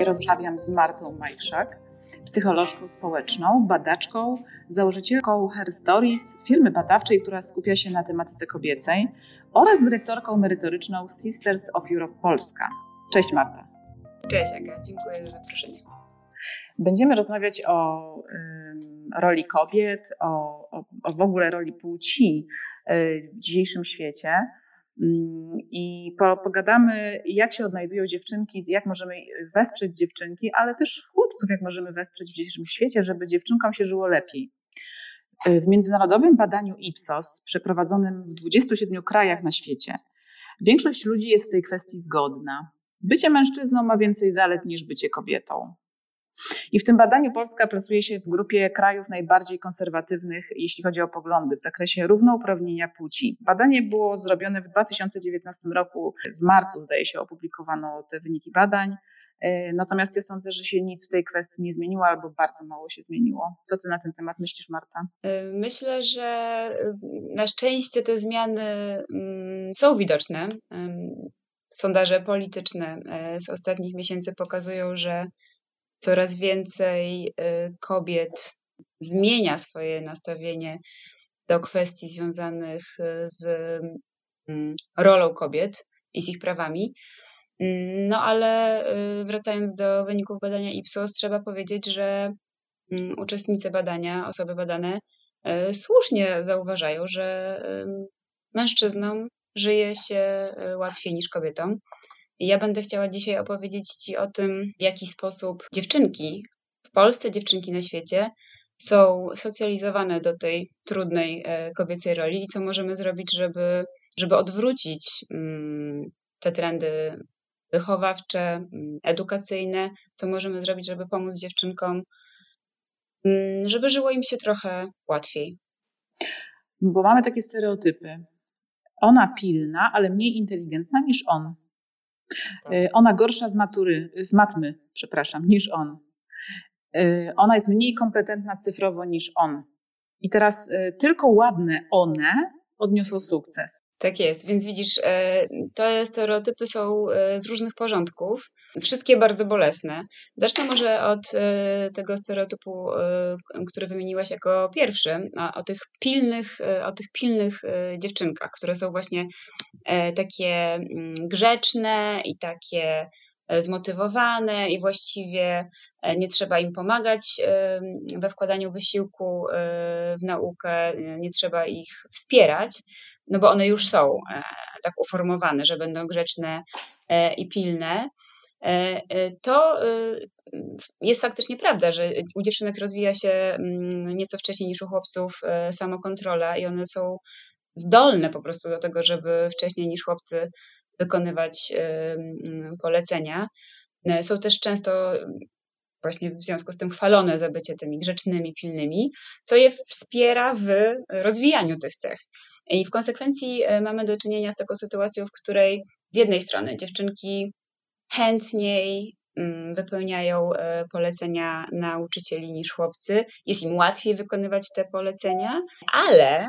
Rozmawiam z Martą Majszak, psycholożką społeczną, badaczką, założycielką Her Stories, firmy badawczej, która skupia się na tematyce kobiecej oraz dyrektorką merytoryczną Sisters of Europe Polska. Cześć Marta. Cześć Aga, dziękuję za zaproszenie. Będziemy rozmawiać o roli kobiet, o, o, o, w ogóle roli płci y, w dzisiejszym świecie. Mm, I po, pogadamy, jak się odnajdują dziewczynki, jak możemy wesprzeć dziewczynki, ale też chłopców, jak możemy wesprzeć w dzisiejszym świecie, żeby dziewczynkom się żyło lepiej. Y, w międzynarodowym badaniu Ipsos, przeprowadzonym w 27 krajach na świecie, większość ludzi jest w tej kwestii zgodna. Bycie mężczyzną ma więcej zalet niż bycie kobietą. I w tym badaniu Polska plasuje się w grupie krajów najbardziej konserwatywnych, jeśli chodzi o poglądy w zakresie równouprawnienia płci. Badanie było zrobione w 2019 roku, w marcu zdaje się opublikowano te wyniki badań. E, natomiast ja sądzę, że się nic w tej kwestii nie zmieniło albo bardzo mało się zmieniło. Co ty na ten temat myślisz, Marta? E, myślę, że na szczęście te zmiany mm, są widoczne. Sondaże polityczne e, z ostatnich miesięcy pokazują, że coraz więcej y, kobiet zmienia swoje nastawienie do kwestii związanych y, z mm, rolą kobiet i z ich prawami. Mm, no ale y, wracając do wyników badania Ipsos, trzeba powiedzieć, że mm, uczestnicy badania, osoby badane, słusznie zauważają, że mężczyznom żyje się łatwiej niż kobietom. Ja będę chciała dzisiaj opowiedzieć Ci o tym, w jaki sposób dziewczynki w Polsce, dziewczynki na świecie są socjalizowane do tej trudnej e, kobiecej roli i co możemy zrobić, żeby, żeby odwrócić mm, te trendy wychowawcze, mm, edukacyjne, co możemy zrobić, żeby pomóc dziewczynkom, mm, żeby żyło im się trochę łatwiej. Bo mamy takie stereotypy. Ona pilna, ale mniej inteligentna niż on. Tak. Y, ona gorsza z matury, z matmy, przepraszam, niż on. Y, ona jest mniej kompetentna cyfrowo niż on. I teraz y, tylko ładne one odniosą sukces. Tak jest, więc widzisz, e, te stereotypy są e, z różnych porządków, wszystkie bardzo bolesne. Zacznę może od e, tego stereotypu, który wymieniłaś jako pierwszy, o tych pilnych, o tych pilnych dziewczynkach, które są właśnie takie mm, grzeczne i takie zmotywowane i właściwie nie trzeba im pomagać we wkładaniu wysiłku w naukę, nie trzeba ich wspierać no bo one już są e, tak uformowane, że będą grzeczne e, i pilne, e, to jest faktycznie prawda, że u dziewczynek rozwija się mm, nieco wcześniej niż u chłopców samokontrola i one są zdolne po prostu do tego, żeby wcześniej niż chłopcy wykonywać polecenia. Są też często właśnie w związku z tym chwalone za bycie tymi grzecznymi, pilnymi, co je wspiera w rozwijaniu tych cech. I w konsekwencji e, mamy do czynienia z taką sytuacją, w której z jednej strony dziewczynki chętniej mm, wypełniają e, polecenia nauczycieli niż chłopcy, jest im łatwiej wykonywać te polecenia, ale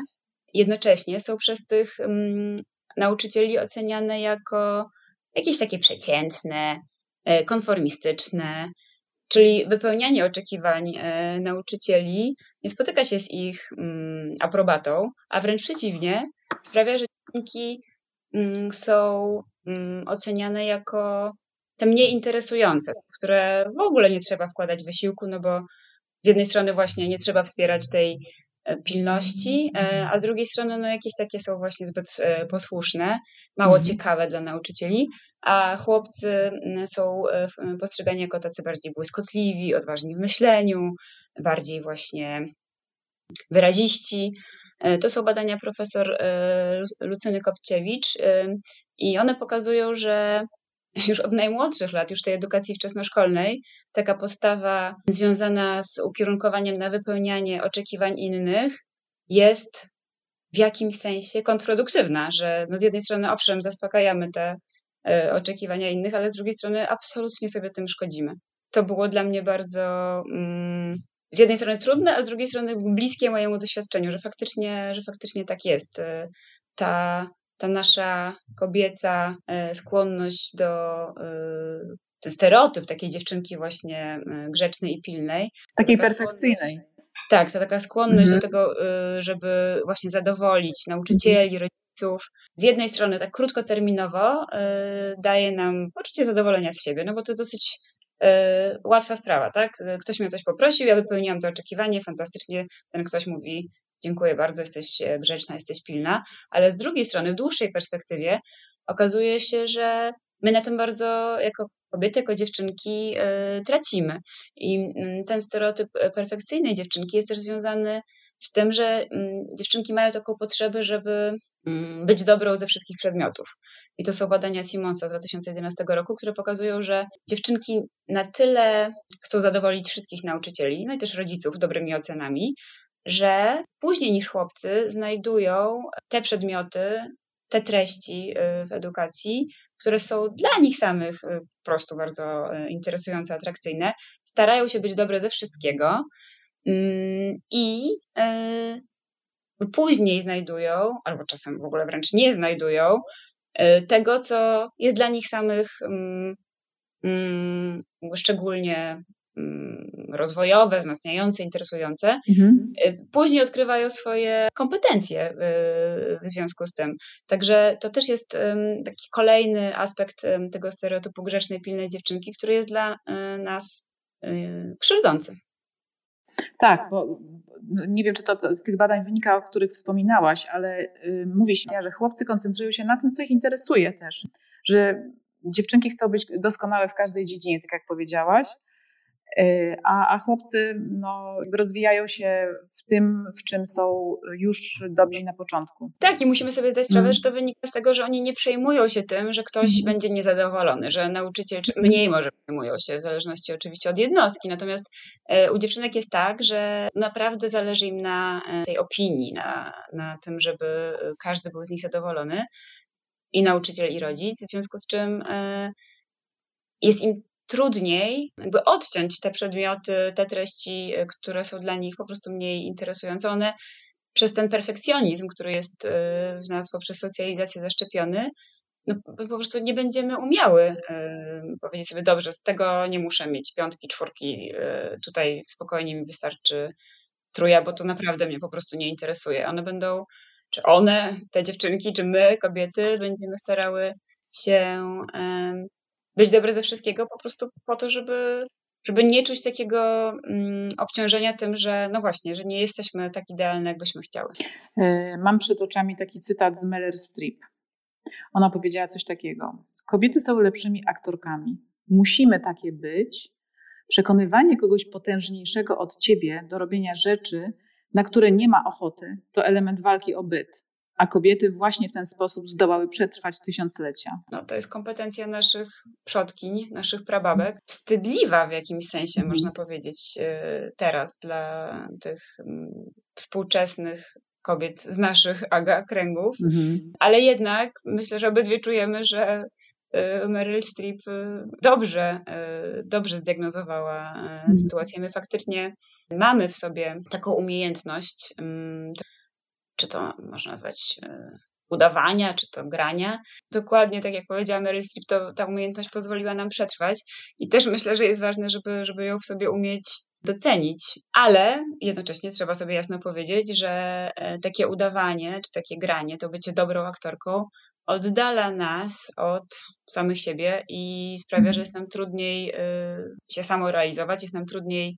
jednocześnie są przez tych mm, nauczycieli oceniane jako jakieś takie przeciętne, e, konformistyczne, Czyli wypełnianie oczekiwań e, nauczycieli nie spotyka się z ich mm, aprobatą, a wręcz przeciwnie, sprawia, że mm, są oceniane jako te mniej interesujące, które w ogóle nie trzeba wkładać wysiłku, no bo z jednej strony właśnie nie trzeba wspierać tej e, pilności, e, a z drugiej strony no jakieś takie są właśnie zbyt posłuszne, mało mhm. ciekawe dla nauczycieli, a chłopcy są e, postrzegani jako tacy bardziej błyskotliwi, odważni w myśleniu, bardziej właśnie wyraziści. E, to są badania profesor e, Lucyny Kopciewicz i one pokazują, że już od najmłodszych lat, już tej edukacji wczesnoszkolnej, taka postawa związana z ukierunkowaniem na wypełnianie oczekiwań innych jest w jakimś sensie kontrproduktywna, że no z jednej strony owszem zaspokajamy te E, oczekiwania innych, ale z drugiej strony absolutnie sobie tym szkodzimy. To było dla mnie bardzo mm, z jednej strony trudne, a z drugiej strony bliskie mojemu doświadczeniu, że faktycznie, że faktycznie tak jest. Y, ta, ta nasza kobieca y, skłonność do ten stereotyp takiej dziewczynki właśnie grzecznej i pilnej. Takiej perfekcyjnej. Tak, to taka skłonność mhm. do tego, żeby właśnie zadowolić nauczycieli, mhm. rodziców. Z jednej strony tak krótkoterminowo daje nam poczucie zadowolenia z siebie, no bo to dosyć E, łatwa sprawa, tak? Ktoś mnie coś poprosił, ja wypełniłam to oczekiwanie, fantastycznie ten ktoś mówi dziękuję bardzo, jesteś e, grzeczna, jesteś pilna, ale z drugiej strony w dłuższej perspektywie okazuje się, że my na tym bardzo jako kobiety, jako dziewczynki yy, tracimy. I yy, ten stereotyp perfekcyjnej dziewczynki jest też związany z tym, że yy, dziewczynki mają taką potrzebę, żeby mm, być dobrą ze wszystkich przedmiotów. I to są badania Simonsa z 2011 roku, które pokazują, że dziewczynki na tyle chcą zadowolić wszystkich nauczycieli, no i też rodziców dobrymi ocenami, że później niż chłopcy znajdują te przedmioty, te treści y, w edukacji, które są dla nich samych y, po prostu bardzo y, interesujące, atrakcyjne, starają się być dobre ze wszystkiego mm, i później znajdują, albo czasem w ogóle wręcz nie znajdują, tego, co jest dla nich samych mm, mm, szczególnie rozwojowe, wzmacniające, interesujące. Mhm. E, później odkrywają swoje kompetencje e, w związku z tym. Także to też jest taki kolejny aspekt tego stereotypu grzecznej, pilnej dziewczynki, który jest dla nas krzywdzący. Tak, bo no, nie wiem, czy to z tych badań wynika, o których wspominałaś, ale y, mówi się, że chłopcy koncentrują się na tym, co ich interesuje też, że dziewczynki chcą być doskonałe w każdej dziedzinie, tak jak powiedziałaś, Y, a, a chłopcy no, rozwijają się w tym, w czym są już dobrzy na początku. Tak, i musimy sobie zdać sprawę, mm. że to wynika z tego, że oni nie przejmują się tym, że ktoś mm. będzie niezadowolony, że nauczyciel, czy mniej może przejmują się, w zależności oczywiście od jednostki. Natomiast e, u dziewczynek jest tak, że naprawdę zależy im na e, tej opinii, na, na tym, żeby każdy był z nich zadowolony i nauczyciel, i rodzic, w związku z czym e, jest im trudniej jakby odciąć te przedmioty, te treści, y, które są dla nich po prostu mniej interesujące. One przez ten perfekcjonizm, który jest y, w nas poprzez socjalizację zaszczepiony, no, po prostu nie będziemy umiały y, powiedzieć sobie, dobrze, z tego nie muszę mieć piątki, czwórki, tutaj spokojnie mi wystarczy truja, bo to naprawdę mnie po prostu nie interesuje. One będą, czy one, te dziewczynki, czy my, kobiety, będziemy starały się być dobre ze wszystkiego po prostu po to, żeby, żeby nie czuć takiego mm, obciążenia tym, że no właśnie, że nie jesteśmy tak idealne, jakbyśmy chciały. E, mam przed oczami taki cytat z Meller Streep. Ona powiedziała coś takiego. Kobiety są lepszymi aktorkami. Musimy takie być. Przekonywanie kogoś potężniejszego od ciebie do robienia rzeczy, na które nie ma ochoty, to element walki o byt a kobiety właśnie w ten sposób zdołały przetrwać tysiąclecia. No, to jest kompetencja naszych przodkiń, naszych prababek. Wstydliwa w jakimś sensie, mm. można powiedzieć, y, teraz dla tych mm, współczesnych kobiet z naszych aga kręgów, mm-hmm. ale jednak myślę, że obydwie czujemy, że y, Meryl Streep y, dobrze, dobrze zdiagnozowała mm. sytuację. My faktycznie mamy w sobie taką umiejętność mm, czy to można nazwać e, udawania, czy to grania. Dokładnie tak jak powiedziała Mary Streep, to ta umiejętność pozwoliła nam przetrwać i też myślę, że jest ważne, żeby, żeby ją w sobie umieć docenić, ale jednocześnie trzeba sobie jasno powiedzieć, że e, takie udawanie, czy takie granie, to bycie dobrą aktorką oddala nas od samych siebie i sprawia, że jest nam trudniej e, się samorealizować, jest nam trudniej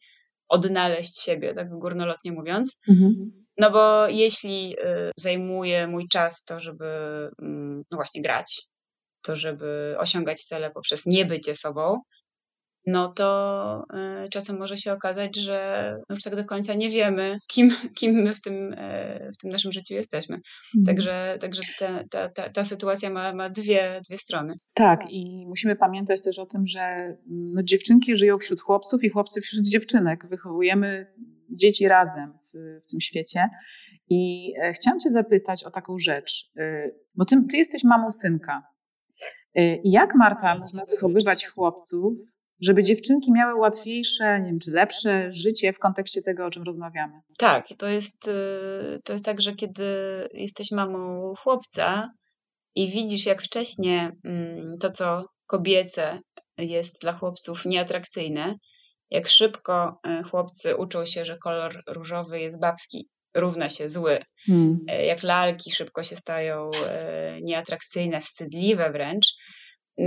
odnaleźć siebie, tak górnolotnie mówiąc. Mhm. No bo jeśli y, zajmuje mój czas to, żeby mm, no właśnie grać, to żeby osiągać cele poprzez niebycie sobą, no to y, czasem może się okazać, że już tak do końca nie wiemy, kim, kim my w tym, y, w tym naszym życiu jesteśmy. Mhm. Także, także ta, ta, ta, ta, sytuacja ma, ma dwie, dwie strony. Tak, i musimy pamiętać też o tym, że mm, no, dziewczynki żyją wśród chłopców i chłopcy wśród dziewczynek. Wychowujemy dzieci razem w, tym świecie. I e, chciałam Cię zapytać o taką rzecz, e, bo Ty, ty jesteś mamą synka. E, jak Marta można wychowywać chłopców, żeby dziewczynki miały łatwiejsze, nie wiem, czy lepsze życie w kontekście tego, o czym rozmawiamy. Tak, to jest, to jest tak, że kiedy jesteś mamą chłopca i widzisz, jak wcześniej mm, to, co kobiece jest dla chłopców nieatrakcyjne, jak szybko y, chłopcy uczą się, że kolor różowy jest babski, równa się zły. Hmm. Y, jak lalki szybko się stają nieatrakcyjne, wstydliwe wręcz,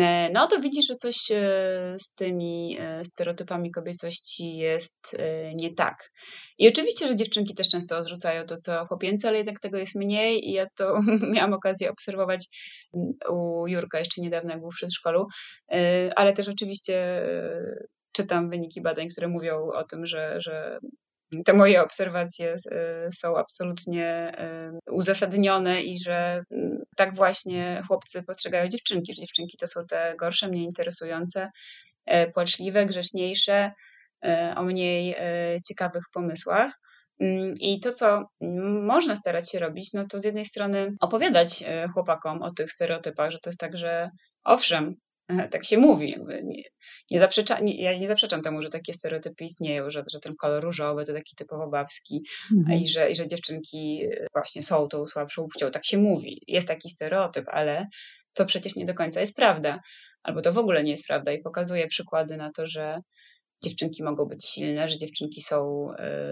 E, no to widzisz, że coś e, z tymi e, stereotypami kobiecości jest nie tak. I oczywiście, że dziewczynki też często odrzucają to, co chłopięce, ale jednak tego jest mniej i ja to miałam okazję obserwować u Jurka jeszcze niedawno, jak był w przedszkolu, ale też oczywiście czytam wyniki badań, które mówią o tym, że, że te moje obserwacje y, są absolutnie y, uzasadnione i że mm, tak właśnie chłopcy postrzegają dziewczynki, że dziewczynki to są te gorsze, mniej interesujące, e, płaczliwe, grzeczniejsze, e, o mniej e, ciekawych pomysłach. Mm, I to, co można starać się robić, no to z jednej strony opowiadać chłopakom o tych stereotypach, że to jest tak, że owszem, tak się mówi. Nie, nie zaprzecza, nie, ja nie zaprzeczam temu, że takie stereotypy istnieją, że, że ten kolor różowy to taki typowo babski mhm. i, że, i że dziewczynki właśnie są tą słabszą płcią. Tak się mówi. Jest taki stereotyp, ale to przecież nie do końca jest prawda. Albo to w ogóle nie jest prawda i pokazuje przykłady na to, że dziewczynki mogą być silne, że dziewczynki są,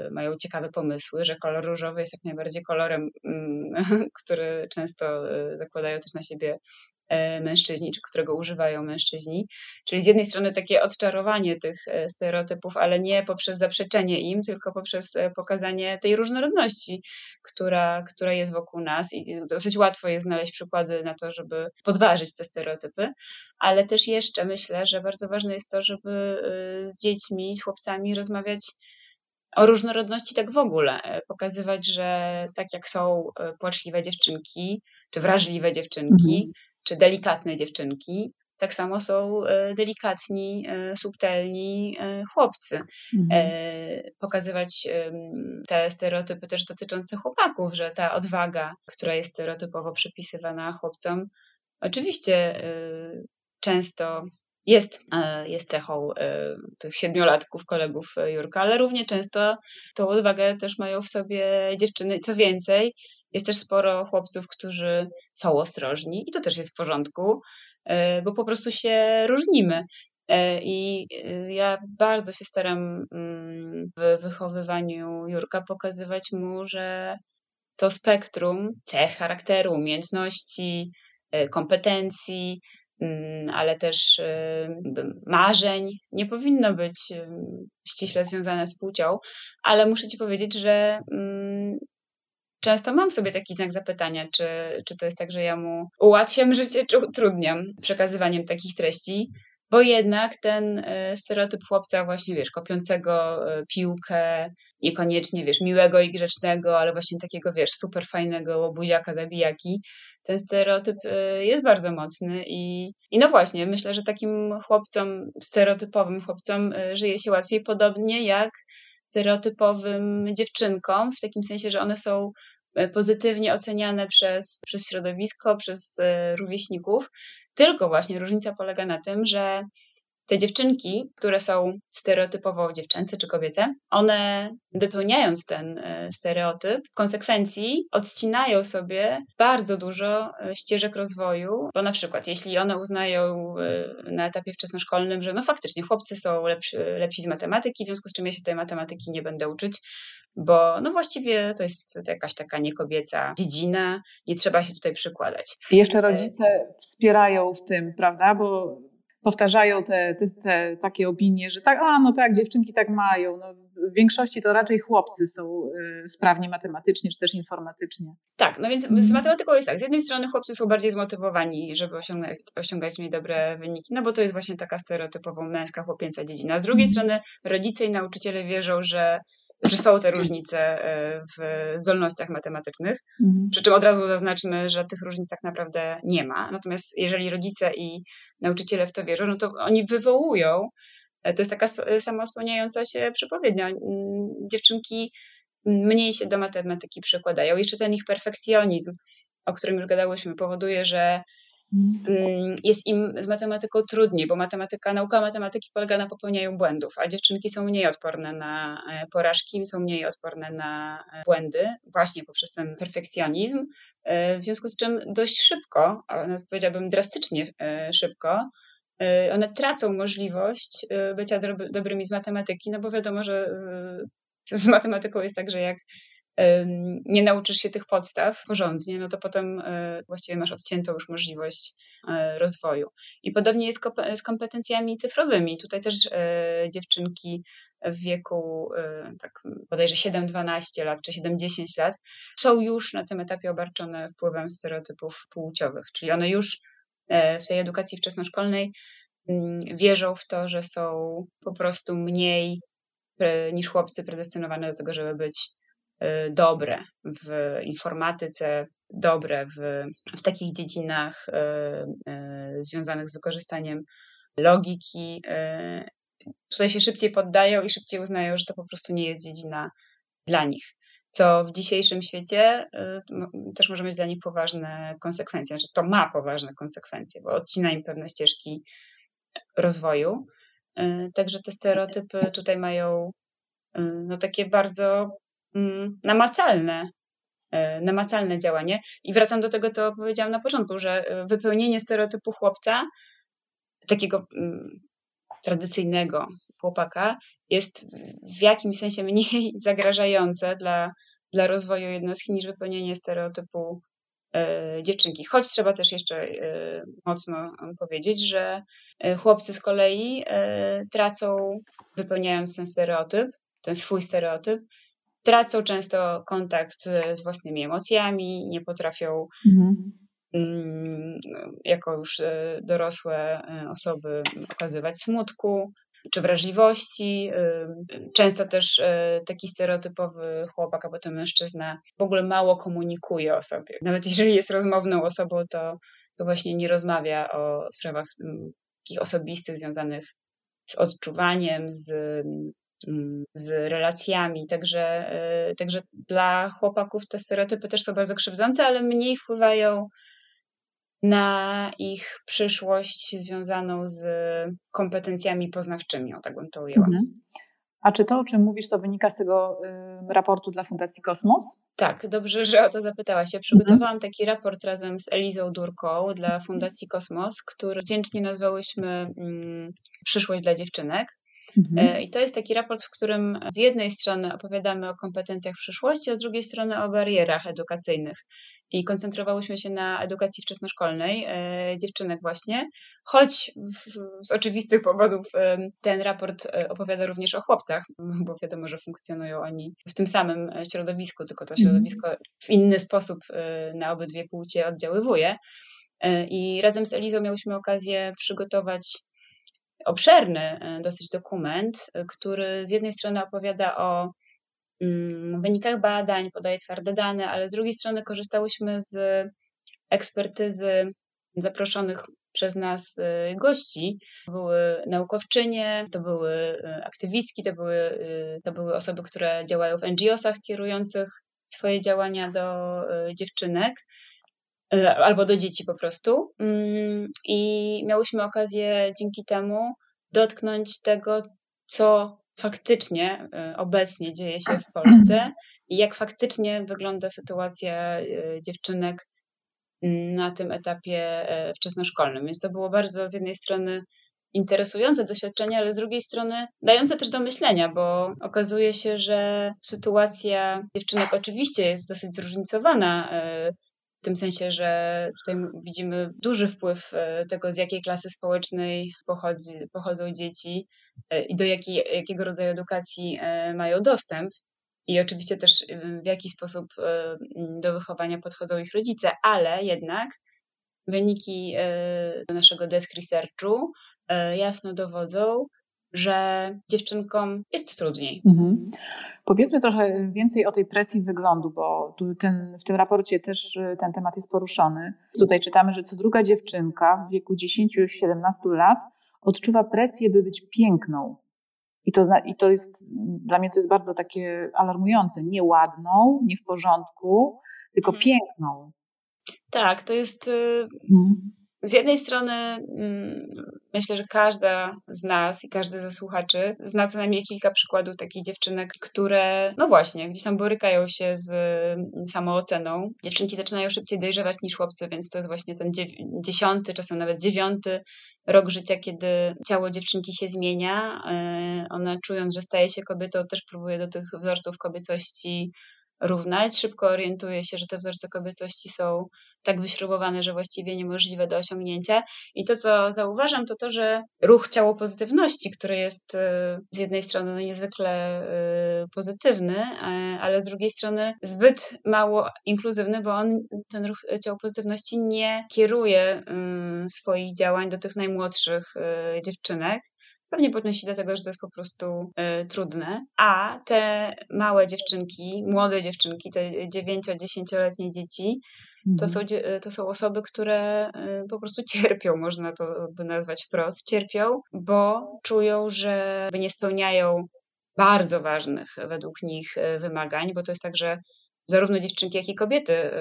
y, mają ciekawe pomysły, że kolor różowy jest jak najbardziej kolorem, mm, który często y, zakładają też na siebie E, mężczyźni, czy którego używają mężczyźni. Czyli z jednej strony takie odczarowanie tych e, stereotypów, ale nie poprzez zaprzeczenie im, tylko poprzez e, pokazanie tej różnorodności, która, która jest wokół nas. I dosyć łatwo jest znaleźć przykłady na to, żeby podważyć te stereotypy, ale też jeszcze myślę, że bardzo ważne jest to, żeby z dziećmi, z chłopcami rozmawiać o różnorodności tak w ogóle, pokazywać, że tak jak są płaczliwe dziewczynki, czy wrażliwe dziewczynki, mhm czy delikatne dziewczynki, tak samo są e, delikatni, e, subtelni e, chłopcy. Mhm. Pokazywać te stereotypy też dotyczące chłopaków, że ta odwaga, która jest stereotypowo przypisywana chłopcom, oczywiście często jest, jest cechą tych siedmiolatków, kolegów Jurka, ale równie często tą odwagę też mają w sobie dziewczyny. Co więcej, jest też sporo chłopców, którzy są ostrożni i to też jest w porządku, e, bo po prostu się różnimy. E, I e, ja bardzo się staram mm, w wychowywaniu Jurka pokazywać mu, że to spektrum cech charakteru, umiejętności, kompetencji, mm, ale też marzeń nie powinno być ściśle związane z płcią, ale muszę Ci powiedzieć, że mm, często mam sobie taki znak zapytania, czy, czy to jest tak, że ja mu ułatwiam życie, czy utrudniam przekazywaniem takich treści, bo jednak ten e, stereotyp chłopca właśnie, wiesz, kopiącego e, piłkę, niekoniecznie, wiesz, miłego i grzecznego, ale właśnie takiego, wiesz, super fajnego łobuziaka, zabijaki, ten stereotyp e, jest bardzo mocny i, i no właśnie, myślę, że takim chłopcom, stereotypowym chłopcom żyje się łatwiej, podobnie jak stereotypowym dziewczynkom, w takim sensie, że one są pozytywnie oceniane przez, przez środowisko, przez e, rówieśników. Tylko właśnie różnica polega na tym, że te dziewczynki, które są stereotypowo dziewczęce czy kobiece, one wypełniając ten e, stereotyp, w konsekwencji odcinają sobie bardzo dużo ścieżek rozwoju, bo na przykład jeśli one uznają na etapie wczesnoszkolnym, że no faktycznie chłopcy są lepsi, lepsi z matematyki, w związku z czym ja się tej matematyki nie będę uczyć, bo no właściwie to jest jakaś taka niekobieca dziedzina, nie trzeba się tutaj przykładać. I jeszcze e, rodzice wspierają w tym, prawda, bo powtarzają te, te, te, takie opinie, że tak, a no tak, dziewczynki tak mają. No, w większości to raczej chłopcy są y, sprawni matematycznie czy też informatycznie. Tak, no więc z mhm. matematyką jest tak. Z jednej strony chłopcy są bardziej zmotywowani, żeby osiągać, osiągać dobre wyniki, no bo to jest właśnie taka stereotypowo męska, chłopięca dziedzina. Z drugiej mhm. strony rodzice i nauczyciele wierzą, że że są te różnice e, w zdolnościach matematycznych. Mhm. Przy czym od razu zaznaczmy, że tych różnic tak naprawdę nie ma. Natomiast jeżeli rodzice i nauczyciele w to wierzą, no to oni wywołują. E, to jest taka samospełniająca się przepowiednia. Dziewczynki mniej się do matematyki przykładają. Jeszcze ten ich perfekcjonizm, o którym już gadałyśmy, powoduje, że. Jest im z matematyką trudniej, bo matematyka, nauka matematyki polega na popełnianiu błędów, a dziewczynki są mniej odporne na e, porażki, są mniej odporne na e, błędy, właśnie poprzez ten perfekcjonizm. E, w związku z czym dość szybko, a nawet powiedziałabym drastycznie szybko, one tracą możliwość bycia dobrymi z matematyki, no bo wiadomo, że z matematyką jest tak, że jak nie nauczysz się tych podstaw porządnie, no to potem e, właściwie masz odciętą już możliwość e, rozwoju. I podobnie jest z kompetencjami cyfrowymi. Tutaj też e, dziewczynki w wieku tak bodajże 7-12 lat czy 7-10 lat są już na tym etapie obarczone wpływem stereotypów płciowych, czyli one już w tej edukacji wczesnoszkolnej mm, wierzą w to, że są po prostu mniej niż chłopcy predestynowane do tego, żeby być dobre w informatyce, dobre w, w takich dziedzinach y, y, związanych z wykorzystaniem logiki. Tutaj się szybciej poddają i szybciej uznają, że to po prostu nie jest dziedzina dla nich. Co w dzisiejszym świecie też może mieć dla nich poważne konsekwencje, znaczy to ma poważne konsekwencje, bo odcina im pewne ścieżki rozwoju. Także te stereotypy tutaj mają no, takie bardzo namacalne, e, namacalne działanie. I wracam do tego, co powiedziałam na początku, że e, wypełnienie stereotypu chłopca, takiego mm, tradycyjnego chłopaka, jest w jakimś sensie mniej zagrażające dla, dla rozwoju jednostki niż wypełnienie stereotypu e, dziewczynki. Choć trzeba też jeszcze mocno powiedzieć, że chłopcy z kolei tracą, wypełniając ten stereotyp, ten swój stereotyp, tracą często kontakt z własnymi emocjami, nie potrafią mhm. Mm, jako już e, dorosłe e, osoby okazywać smutku czy wrażliwości. E, często też taki stereotypowy chłopak, a potem mężczyzna w ogóle mało komunikuje o sobie. Nawet jeżeli jest rozmowną osobą, to, to właśnie nie rozmawia o sprawach mm, takich osobistych, związanych z odczuwaniem, z z relacjami. Także, y, także dla chłopaków te stereotypy też są bardzo krzywdzące, ale mniej wpływają na ich przyszłość związaną z kompetencjami poznawczymi, o tak bym to ujęła. Mhm. A czy to, o czym mówisz, to wynika z tego y, raportu dla Fundacji Kosmos? Tak, dobrze, że o to zapytałaś. Ja przygotowałam mhm. taki raport razem z Elizą Durką dla Fundacji Kosmos, który wdzięcznie nazwałyśmy mm, Przyszłość dla dziewczynek. Mhm. E, I to jest taki raport, w którym z jednej strony opowiadamy o kompetencjach przyszłości, a z drugiej strony o barierach edukacyjnych. I koncentrowałyśmy się na edukacji wczesnoszkolnej e, dziewczynek właśnie, choć w, z oczywistych powodów e, ten raport opowiada również o chłopcach, bo wiadomo, że funkcjonują oni w tym samym środowisku, tylko to mhm. środowisko w inny sposób na obydwie płcie oddziaływuje. I razem z Elizą miałyśmy okazję przygotować obszerny e, dosyć dokument, e, który z jednej strony opowiada o mm, wynikach badań, podaje twarde dane, ale z drugiej strony korzystałyśmy z ekspertyzy zaproszonych przez nas e, gości. To były naukowczynie, to były aktywistki, to były, to były osoby, które działają w NGO-sach kierujących swoje działania do dziewczynek. E, albo do dzieci po prostu. Mm, I miałyśmy okazję dzięki temu dotknąć tego, co faktycznie e, obecnie dzieje się w Polsce i jak faktycznie wygląda sytuacja e, dziewczynek mm, na tym etapie wczesnoszkolnym. Więc to było bardzo z jednej strony interesujące doświadczenie, ale z drugiej strony dające też do myślenia, bo okazuje się, że sytuacja dziewczynek oczywiście jest dosyć zróżnicowana w tym sensie, że tutaj widzimy duży wpływ e, tego, z jakiej klasy społecznej pochodzi, pochodzą dzieci e, i do jakiej, jakiego rodzaju edukacji e, mają dostęp. I oczywiście też w jaki sposób do wychowania podchodzą ich rodzice, ale jednak wyniki naszego desk researchu jasno dowodzą, że dziewczynkom jest trudniej. Mhm. Powiedzmy trochę więcej o tej presji wyglądu, bo tu ten, w tym raporcie też y, ten temat jest poruszony. Tutaj czytamy, że co druga dziewczynka w wieku 10-17 lat odczuwa presję, by być piękną. I to, I to jest, dla mnie to jest bardzo takie alarmujące. Nie ładną, nie w porządku, tylko mhm. piękną. Tak, to jest. Y, mhm z jednej strony mm, myślę, że każda z nas i każdy ze słuchaczy zna co najmniej kilka przykładów takich dziewczynek, które, no właśnie, gdzieś tam borykają się z mm, samooceną. Dziewczynki zaczynają szybciej dojrzewać niż chłopcy, więc to jest właśnie ten dziesiąty, czasem nawet dziewiąty rok życia, kiedy ciało dziewczynki się zmienia. E, ona czując, że staje się kobietą, też próbuje do tych wzorców kobiecości równać. Szybko orientuje się, że te wzorce kobiecości są tak wyśrubowane, że właściwie niemożliwe do osiągnięcia. I to, co zauważam, to to, że ruch ciało pozytywności, który jest y, z jednej strony no niezwykle y, pozytywny, ale z drugiej strony zbyt mało inkluzywny, bo on, ten ruch ciało pozytywności nie kieruje y, swoich działań do tych najmłodszych dziewczynek, Pewnie podnosi dlatego, że to jest po prostu y, trudne. A te małe dziewczynki, młode dziewczynki, te 9-10-letnie dzieci, to są, mhm. to są osoby, które y, po prostu cierpią, można to by nazwać wprost, cierpią, bo czują, że nie spełniają bardzo ważnych według nich y, wymagań, bo to jest tak, że zarówno dziewczynki, jak i kobiety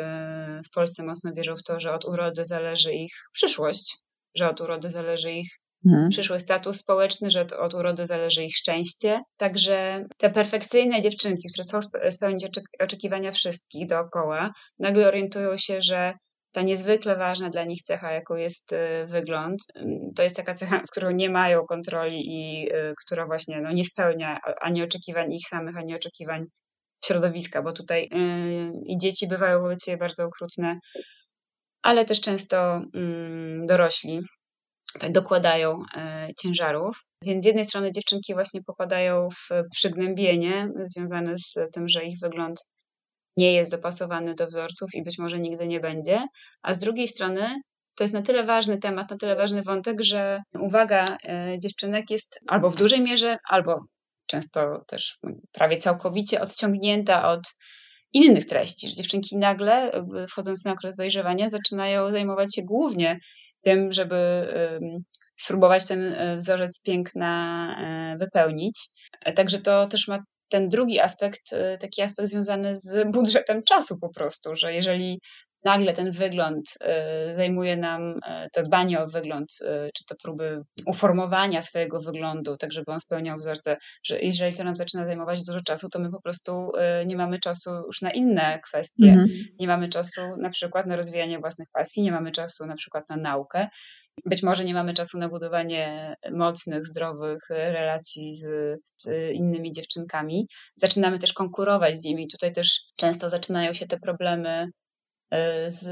w Polsce mocno wierzą w to, że od urody zależy ich przyszłość, że od urody zależy ich Mhm. przyszły status społeczny, że od urody zależy ich szczęście. Także te perfekcyjne dziewczynki, które chcą spełnić oczekiwania wszystkich dookoła, nagle orientują się, że ta niezwykle ważna dla nich cecha, jaką jest y, wygląd, to jest taka cecha, z którą nie mają kontroli i y, która właśnie no, nie spełnia ani oczekiwań ich samych, ani oczekiwań środowiska, bo tutaj yy, i dzieci bywają wobec siebie bardzo okrutne, ale też często yy, dorośli dokładają e, ciężarów. Więc z jednej strony dziewczynki właśnie popadają w przygnębienie związane z tym, że ich wygląd nie jest dopasowany do wzorców i być może nigdy nie będzie, a z drugiej strony to jest na tyle ważny temat, na tyle ważny wątek, że uwaga e, dziewczynek jest albo w dużej mierze, albo często też prawie całkowicie odciągnięta od innych treści, dziewczynki nagle, wchodząc na okres dojrzewania, zaczynają zajmować się głównie tym, żeby spróbować ten e, wzorzec piękna e, wypełnić. E, także to też ma ten drugi aspekt, taki aspekt związany z budżetem czasu po prostu, że jeżeli nagle ten wygląd zajmuje nam, to dbanie o wygląd, czy to próby uformowania swojego wyglądu, tak żeby on spełniał wzorce, że jeżeli to nam zaczyna zajmować dużo czasu, to my po prostu nie mamy czasu już na inne kwestie. Mhm. Nie mamy czasu na przykład na rozwijanie własnych pasji, nie mamy czasu na przykład na naukę. Być może nie mamy czasu na budowanie mocnych, zdrowych relacji z, z, innymi dziewczynkami. Zaczynamy też konkurować z nimi. Tutaj też często zaczynają się te problemy z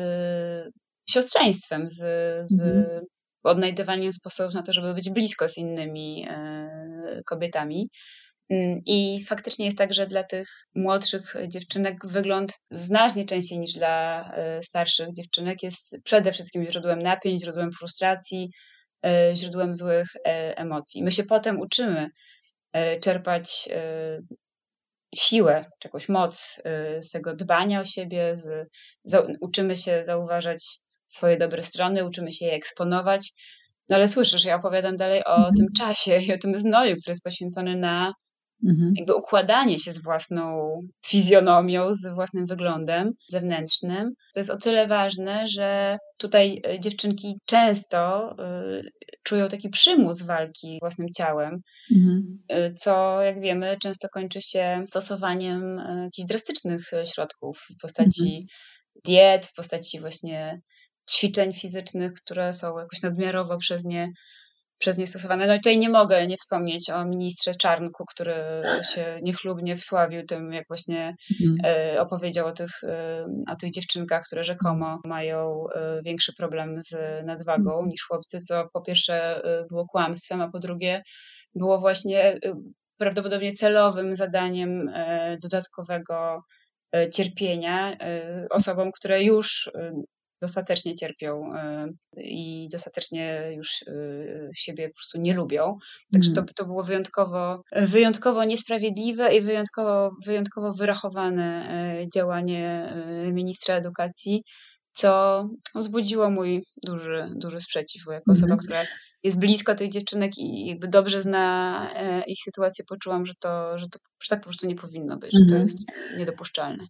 siostrzeństwem, z, z mhm. odnajdywaniem sposobów na to, żeby być blisko z innymi e, kobietami. Mm, I faktycznie jest tak, że dla tych młodszych dziewczynek wygląd znacznie częściej niż dla e, starszych dziewczynek jest przede wszystkim źródłem napięć, źródłem frustracji, źródłem złych emocji. My się potem uczymy czerpać siłę, jakąś moc y, z tego dbania o siebie, z, za, uczymy się zauważać swoje dobre strony, uczymy się je eksponować. No ale słyszysz, ja opowiadam dalej o mhm. tym czasie i o tym znoju, który jest poświęcony na mhm. jakby układanie się z własną fizjonomią, z własnym wyglądem zewnętrznym. To jest o tyle ważne, że tutaj y, dziewczynki często y, czują taki przymus walki własnym ciałem, mhm. Y, co jak wiemy często kończy się stosowaniem jakichś drastycznych środków w postaci mhm. diet, w postaci właśnie ćwiczeń fizycznych, które są jakoś nadmiarowo przez nie przez nie stosowane. No i tutaj nie mogę nie wspomnieć o ministrze Czarnku, który się niechlubnie wsławił tym, jak właśnie mhm. E, opowiedział o tych, e, o tych dziewczynkach, które rzekomo mają e, większy problem z nadwagą mhm. niż chłopcy, co po pierwsze było kłamstwem, a po drugie było właśnie prawdopodobnie celowym zadaniem dodatkowego cierpienia osobom, które już dostatecznie cierpią y, i dostatecznie już y, siebie po prostu nie lubią. Także to, mhm. to było wyjątkowo, wyjątkowo niesprawiedliwe i wyjątkowo, wyjątkowo wyrachowane y, działanie ministra edukacji, co wzbudziło mój duży, duży sprzeciw, bo jako osoba, mhm. która jest blisko tych dziewczynek i jakby dobrze zna ich sytuację, poczułam, że to, że to że tak po prostu nie powinno być, że to mhm. jest niedopuszczalne.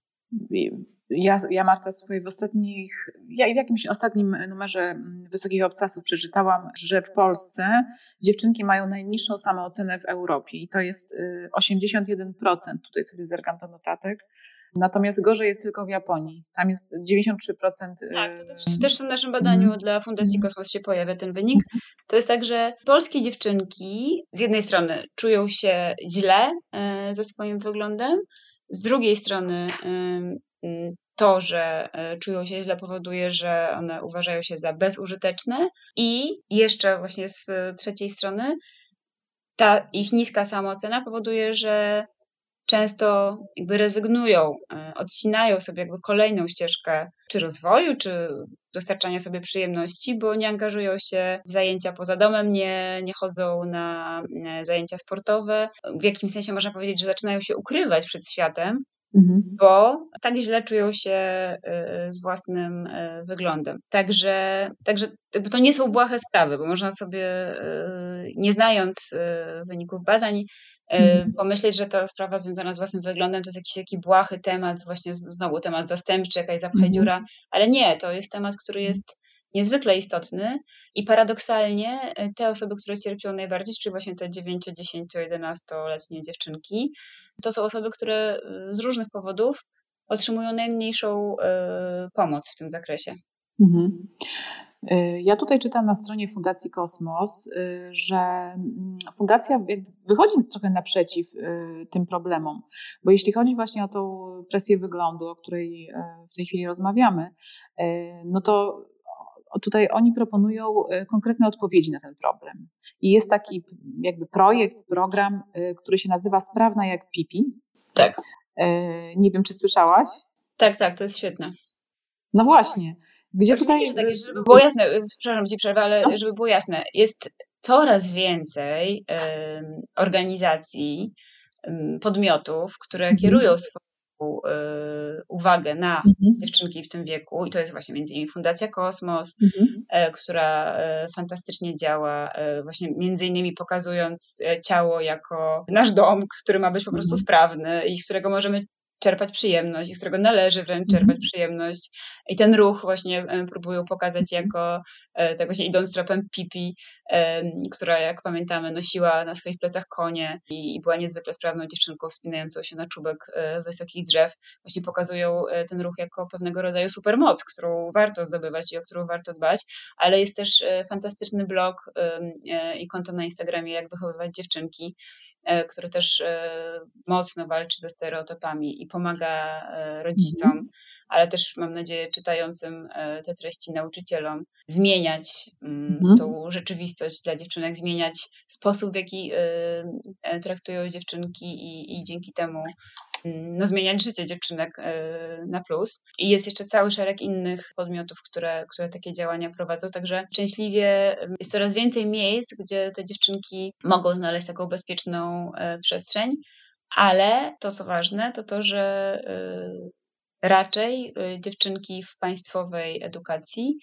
Ja, ja Marta, słuchaj, w ostatnich, ja w jakimś ostatnim numerze Wysokich Obcasów przeczytałam, że w Polsce dziewczynki mają najniższą samoocenę w Europie i to jest 81%. Y, Tutaj sobie zerkam do notatek. Natomiast gorzej jest tylko w Japonii. Tam jest 93%. Tak, to też, też w naszym badaniu mm. dla Fundacji mhm. Kosmos się pojawia ten wynik. Mhm. To jest tak, że polskie dziewczynki z jednej strony czują się źle e, ze swoim wyglądem, z drugiej strony to, że e, czują się źle, powoduje, że one uważają się za bezużyteczne i jeszcze właśnie z trzeciej strony ta ich niska samoocena powoduje, że często jakby rezygnują, e, odcinają sobie jakby kolejną ścieżkę czy rozwoju, czy dostarczania sobie przyjemności, bo nie angażują się w zajęcia poza domem, nie, nie chodzą na e, zajęcia sportowe. W jakimś sensie można powiedzieć, że zaczynają się ukrywać przed światem, Mhm. bo tak źle czują się e, z własnym wyglądem. Także, także to nie są błahe sprawy, bo można sobie, nie znając wyników badań, Mhm. pomyśleć, że ta sprawa związana z własnym wyglądem to jest jakiś taki błahy temat, właśnie znowu temat zastępczy, jakaś zapchaj mhm. dziura, ale nie, to jest temat, który jest niezwykle istotny i paradoksalnie e, te osoby, które cierpią najbardziej, czyli właśnie te 9, 10, 11-letnie dziewczynki, to są osoby, które e, z różnych powodów otrzymują najmniejszą y, pomoc w tym zakresie. Mhm. Ja tutaj czytam na stronie Fundacji Kosmos, że mm, fundacja wychodzi trochę naprzeciw tym problemom, bo jeśli chodzi właśnie o tą presję wyglądu, o której w tej chwili rozmawiamy, no to tutaj oni proponują konkretne odpowiedzi na ten problem. I jest taki jakby projekt, program, który się nazywa Sprawna jak Pipi. Tak. Nie wiem, czy słyszałaś? Tak, tak, to jest świetne. No właśnie. Gdzie tutaj... Żeby było jasne, przepraszam Ci przerwę, ale no. żeby było jasne, jest coraz więcej organizacji, podmiotów, które mhm. kierują um, uwagę na mhm. dziewczynki w tym wieku i to jest właśnie między innymi Fundacja Kosmos, mhm. e, która e, fantastycznie działa, e, właśnie między innymi pokazując e, ciało jako nasz dom, który ma być po prostu mhm. sprawny i z którego możemy czerpać przyjemność i z którego należy wręcz czerpać mhm. przyjemność. I ten ruch właśnie e, próbują pokazać jako e, tak właśnie idąc tropem Pipi, która jak pamiętamy nosiła na swoich plecach konie i była niezwykle sprawną dziewczynką wspinającą się na czubek e, wysokich drzew. Właśnie pokazują ten ruch jako pewnego rodzaju supermoc, którą warto zdobywać i o którą warto dbać, ale jest też fantastyczny blog i konto na Instagramie Jak wychowywać dziewczynki, który też mocno walczy ze stereotypami i pomaga rodzicom. Mm -hmm ale też mam nadzieję czytającym e, te treści nauczycielom zmieniać mm, mhm. tą rzeczywistość dla dziewczynek, zmieniać sposób, w jaki e, e, traktują dziewczynki i, i dzięki temu mm, no, zmieniać życie dziewczynek na plus. I jest jeszcze cały szereg innych podmiotów, które, które takie działania prowadzą, także szczęśliwie jest coraz więcej miejsc, gdzie te dziewczynki mogą znaleźć taką bezpieczną przestrzeń. Ale to, co ważne, to to, że raczej y, dziewczynki w państwowej edukacji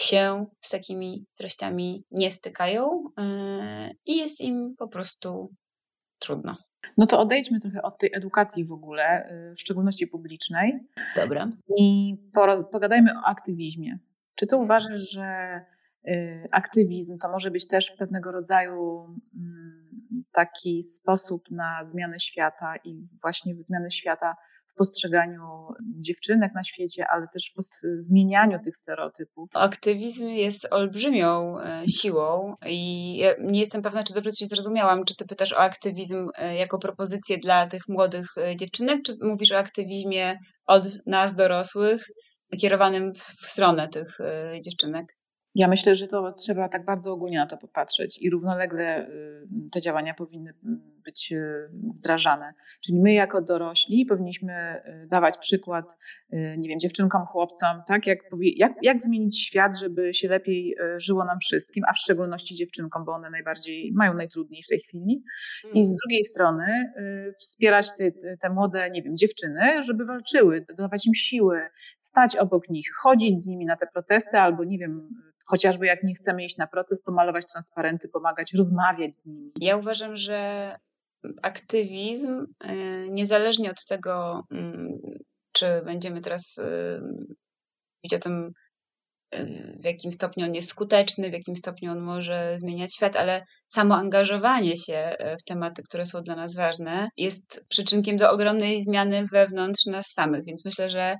się z takimi treściami nie stykają y, i jest im po prostu trudno. No to odejdźmy trochę od tej edukacji w ogóle, y, w szczególności publicznej. Dobra. I pogadajmy o aktywizmie. Czy ty uważasz, że aktywizm to może być też pewnego rodzaju mm, taki sposób na zmianę świata i właśnie zmianę świata postrzeganiu dziewczynek na świecie, ale też w zmienianiu tych stereotypów. Aktywizm jest olbrzymią e, siłą i ja nie jestem pewna, czy dobrze Cię zrozumiałam. Czy Ty pytasz o aktywizm e, jako propozycję dla tych młodych e, dziewczynek, czy mówisz o aktywizmie od nas dorosłych, kierowanym w stronę tych dziewczynek? Ja myślę, że to trzeba tak bardzo ogólnie na to popatrzeć i równolegle y, te działania powinny być y, wdrażane. Czyli my jako dorośli powinniśmy y, dawać przykład, nie wiem, dziewczynkom, chłopcom, tak, jak, jak, jak zmienić świat, żeby się lepiej żyło nam wszystkim, a w szczególności dziewczynkom, bo one najbardziej mają najtrudniej w tej chwili. I z mm. drugiej strony wspierać te, te młode, nie wiem, dziewczyny, żeby walczyły, dawać im siły, stać obok nich, chodzić z nimi na te protesty albo, nie wiem, Chociażby jak nie chcemy iść na protest, to malować transparenty, pomagać, rozmawiać z nimi. Ja uważam, że aktywizm, e, niezależnie od tego, mm, czy będziemy teraz mówić o tym, w jakim stopniu on jest skuteczny, w jakim stopniu on może zmieniać świat, ale samo angażowanie się e, w tematy, które są dla nas ważne, jest przyczynkiem do ogromnej zmiany wewnątrz nas samych. Więc myślę, że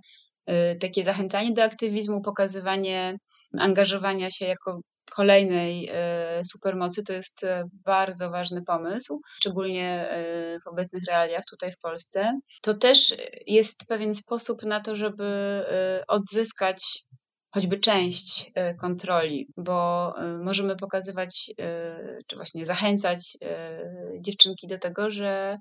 e, takie zachęcanie do aktywizmu, pokazywanie angażowania się jako kolejnej e, supermocy to jest bardzo ważny pomysł, szczególnie w obecnych realiach tutaj w Polsce. To też jest pewien sposób na to, żeby odzyskać choćby część e, kontroli, bo e, możemy pokazywać, e, czy właśnie zachęcać dziewczynki do tego, że,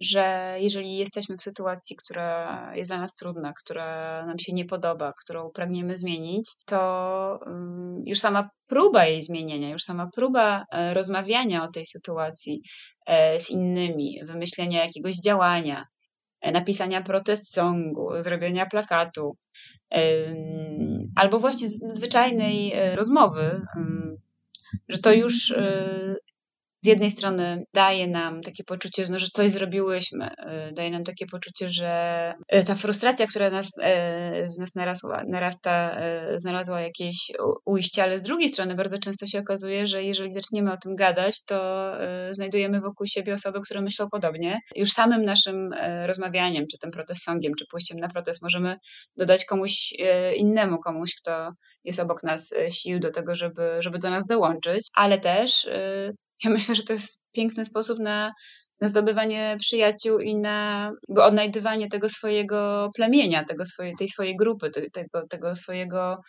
że jeżeli jesteśmy w sytuacji, która jest dla nas trudna, która nam się nie podoba, którą pragniemy zmienić, to mm, już sama próba jej zmienienia, już sama próba rozmawiania o tej sytuacji z innymi, wymyślenia jakiegoś działania, napisania protest songu, zrobienia plakatu, albo właśnie zwyczajnej e, rozmowy, że to już e, z jednej strony daje nam takie poczucie, no, że coś zrobiłyśmy, y, daje nam takie poczucie, że y, ta frustracja, która nas, y, w nas narasła, narasta, znalazła jakieś ujście, ale z drugiej strony bardzo często się okazuje, że jeżeli zaczniemy o tym gadać, to znajdujemy wokół siebie osoby, które myślą podobnie. Już samym naszym rozmawianiem, czy tym protest-songiem, czy pójściem na protest możemy dodać komuś innemu, komuś, kto jest obok nas sił do tego, żeby, żeby do nas dołączyć, ale też ja myślę, że to jest piękny sposób na, na zdobywanie przyjaciół i na odnajdywanie tego swojego plemienia, tego swoje, tej swojej grupy, tego, tego swojego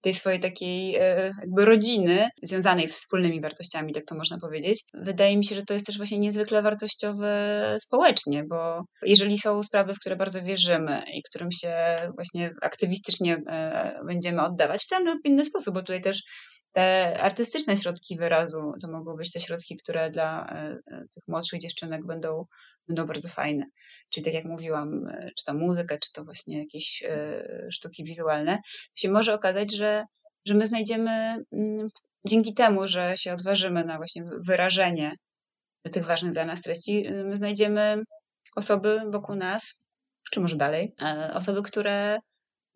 tej swojej takiej e, jakby rodziny związanej wspólnymi wartościami, tak to można powiedzieć. Wydaje mi się, że to jest też właśnie niezwykle wartościowe społecznie, bo jeżeli są sprawy, w które bardzo wierzymy i którym się właśnie aktywistycznie e, będziemy oddawać w ten lub inny sposób, bo tutaj też te artystyczne środki wyrazu to mogą być te środki, które dla e, e, tych młodszych dziewczynek będą, będą bardzo fajne. Czyli tak jak mówiłam, e, czy to muzyka, czy to właśnie jakieś sztuki wizualne, to się może okazać, że, że my znajdziemy mm, dzięki temu, że się odważymy na właśnie wyrażenie tych ważnych dla nas treści, my znajdziemy osoby wokół nas, czy może dalej, osoby, które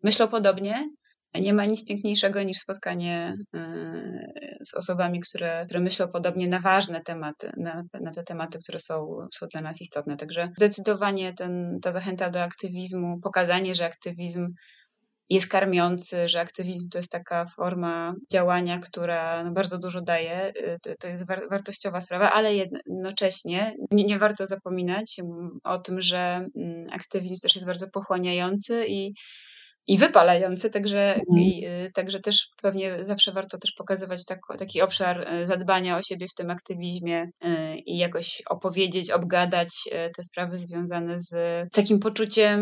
myślą podobnie nie ma nic piękniejszego niż spotkanie y, z osobami, które, które myślą podobnie na ważne tematy, na, na te tematy, które są, są dla nas istotne. Także zdecydowanie ten, ta zachęta do aktywizmu, pokazanie, że aktywizm jest karmiący, że aktywizm to jest taka forma działania, która no bardzo dużo daje. Y, to, to jest war, wartościowa sprawa, ale jednocześnie nie, nie, warto zapominać o tym, że mm, aktywizm też jest bardzo pochłaniający i i wypalający, także, mhm. i, y, także też pewnie zawsze warto też pokazywać tak, taki obszar y, zadbania o siebie w tym aktywizmie y, i jakoś opowiedzieć, obgadać te sprawy związane z takim poczuciem,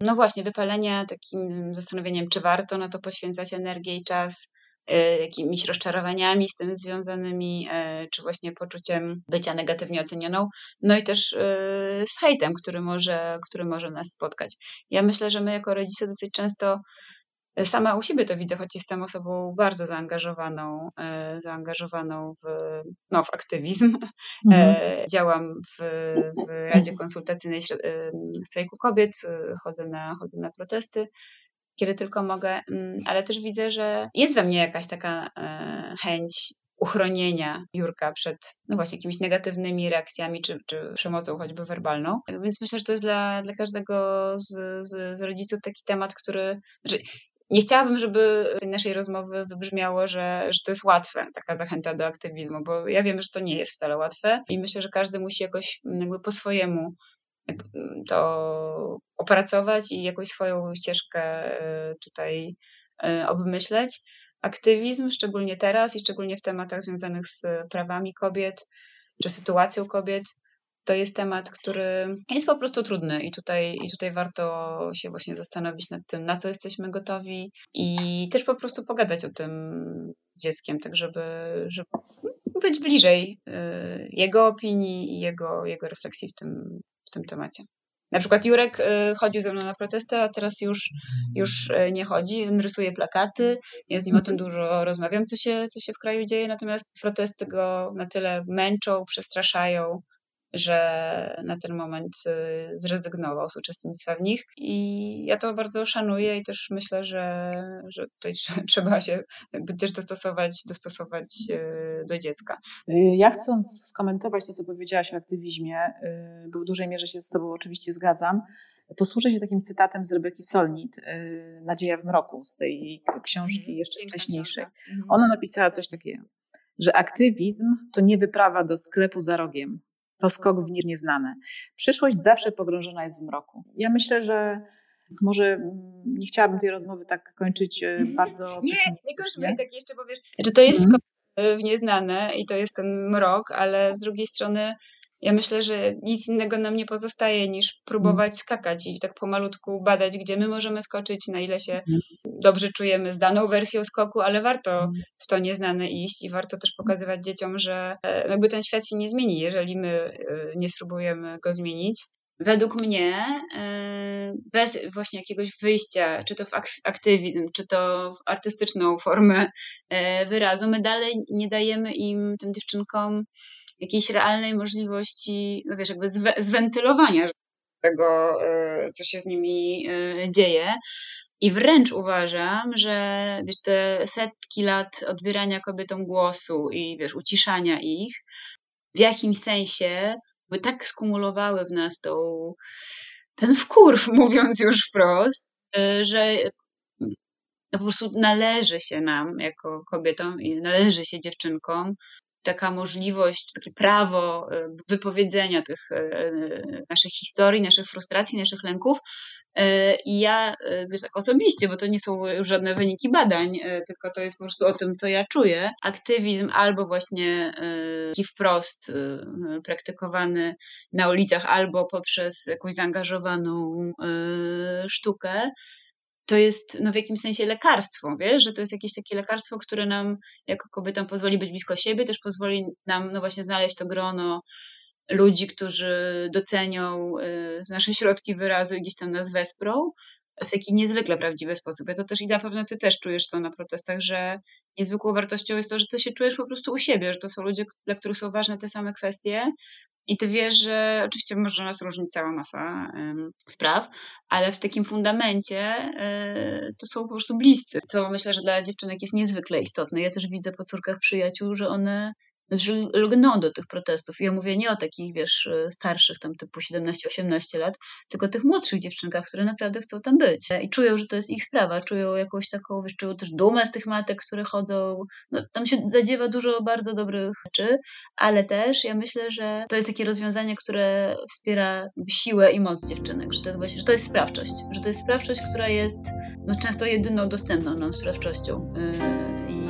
no właśnie, wypalenia, takim zastanowieniem, czy warto na to poświęcać energię i czas, jakimiś rozczarowaniami z tym związanymi, e, czy właśnie poczuciem bycia negatywnie ocenioną, no i też e, z hejtem, który może, który może nas spotkać. Ja myślę, że my jako rodzice dosyć często Sama u siebie to widzę, choć jestem osobą bardzo zaangażowaną, zaangażowaną w, no, w aktywizm. Mhm. Działam w, w Radzie Konsultacyjnej Strajku Kobiet, chodzę na, chodzę na protesty kiedy tylko mogę, mm, ale też widzę, że jest we mnie jakaś taka e, chęć uchronienia Jurka przed no właśnie jakimiś negatywnymi reakcjami czy, czy przemocą choćby werbalną. Więc myślę, że to jest dla, dla każdego z, z, z rodziców taki temat, który... Znaczy, nie chciałabym, żeby z tej naszej rozmowy wybrzmiało, że, że to jest łatwe, taka zachęta do aktywizmu, bo ja wiem, że to nie jest wcale łatwe i myślę, że każdy musi jakoś jakby po swojemu to opracować i jakąś swoją ścieżkę y, tutaj y, obmyśleć. Aktywizm, szczególnie teraz i szczególnie w tematach związanych z prawami kobiet czy sytuacją kobiet, to jest temat, który jest po prostu trudny i tutaj, i tutaj warto się właśnie zastanowić nad tym, na co jesteśmy gotowi i też po prostu pogadać o tym z dzieckiem, tak żeby, żeby być bliżej y, jego opinii i jego, jego refleksji w tym, w tym temacie. Na przykład Jurek y, chodził ze mną na protesty, a teraz już, już y, nie chodzi. Rysuje plakaty, ja z nim o tym dużo rozmawiam, co się, co się w kraju dzieje, natomiast protesty go na tyle męczą, przestraszają, że na ten moment y, zrezygnował z uczestnictwa w nich. I ja to bardzo szanuję i też myślę, że, że tutaj trzeba się jakby też dostosować, dostosować y, do dziecka. Y, ja chcąc skomentować to, co powiedziałaś o aktywizmie, bo w dużej mierze się z Tobą oczywiście zgadzam, posłużę się takim cytatem z Rebeki Solnit, Nadzieja w mroku, z tej książki mhm, jeszcze wcześniejszej. Mhm. Ona napisała coś takiego, że aktywizm to nie wyprawa do sklepu za rogiem, to skok w nieznane. Przyszłość zawsze pogrążona jest w mroku. Ja myślę, że może mm, nie chciałabym tej rozmowy tak kończyć e, bardzo Nie, nie kończmy tak jeszcze powiesz, że to jest mhm. skok w nieznane i to jest ten mrok, ale z drugiej strony ja myślę, że nic innego nam nie pozostaje niż próbować skakać i tak pomalutku badać, gdzie my możemy skoczyć, na ile się mm. dobrze czujemy z daną wersją skoku, ale warto mm. w to nieznane iść i warto też pokazywać dzieciom, że e, jakby ten świat się nie zmieni, jeżeli my e, nie spróbujemy go zmienić. Według mnie, e, bez właśnie jakiegoś wyjścia, czy to w aktywizm, czy to w artystyczną formę wyrazu, my dalej nie dajemy im, tym dziewczynkom, jakiejś realnej możliwości, no wiesz, jakby zwe, zwentylowania tego, e, co się z nimi e, dzieje. I wręcz uważam, że wiesz, te setki lat odbierania kobietom głosu i wiesz, uciszania ich w jakimś sensie by tak skumulowały w nas tą, ten wkurw, mówiąc już wprost, e, że no po prostu należy się nam jako kobietom i należy się dziewczynkom taka możliwość, takie prawo e, wypowiedzenia tych e, e, naszych historii, naszych frustracji, naszych lęków. I ja, wiesz, tak osobiście, bo to nie są już żadne wyniki badań, tylko to jest po prostu o tym, co ja czuję. Aktywizm albo właśnie taki wprost praktykowany na ulicach, albo poprzez jakąś zaangażowaną sztukę, to jest no, w jakimś sensie lekarstwo, wiesz, że to jest jakieś takie lekarstwo, które nam jako kobietom pozwoli być blisko siebie, też pozwoli nam no właśnie znaleźć to grono ludzi, którzy docenią y, nasze środki wyrazu i gdzieś tam nas wesprą w taki niezwykle prawdziwy sposób. Ja to też i na pewno ty też czujesz to na protestach, że niezwykłą wartością jest to, że ty się czujesz po prostu u siebie, że to są ludzie, dla których są ważne te same kwestie i ty wiesz, że oczywiście może nas różnić cała masa spraw, ale w takim fundamencie y, to są po prostu bliscy, co myślę, że dla dziewczynek jest niezwykle istotne. Ja też widzę po córkach przyjaciół, że one że lgną do tych protestów. I ja mówię nie o takich, wiesz, starszych, tam typu 17-18 lat, tylko tych młodszych dziewczynkach, które naprawdę chcą tam być. I czują, że to jest ich sprawa, czują jakąś taką, wiesz, czują też dumę z tych matek, które chodzą. No, tam się zadziewa dużo bardzo dobrych rzeczy, ale też ja myślę, że to jest takie rozwiązanie, które wspiera siłę i moc dziewczynek, że to jest właśnie, że to jest sprawczość, że to jest sprawczość, która jest no, często jedyną dostępną nam sprawczością. Yy,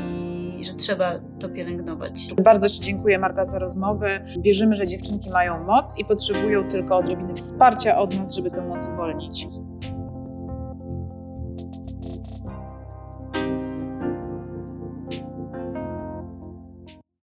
i że trzeba to pielęgnować. Bardzo Ci dziękuję Marta za rozmowę. Wierzymy, że dziewczynki mają moc i potrzebują tylko odrobiny wsparcia od nas, żeby tę moc uwolnić.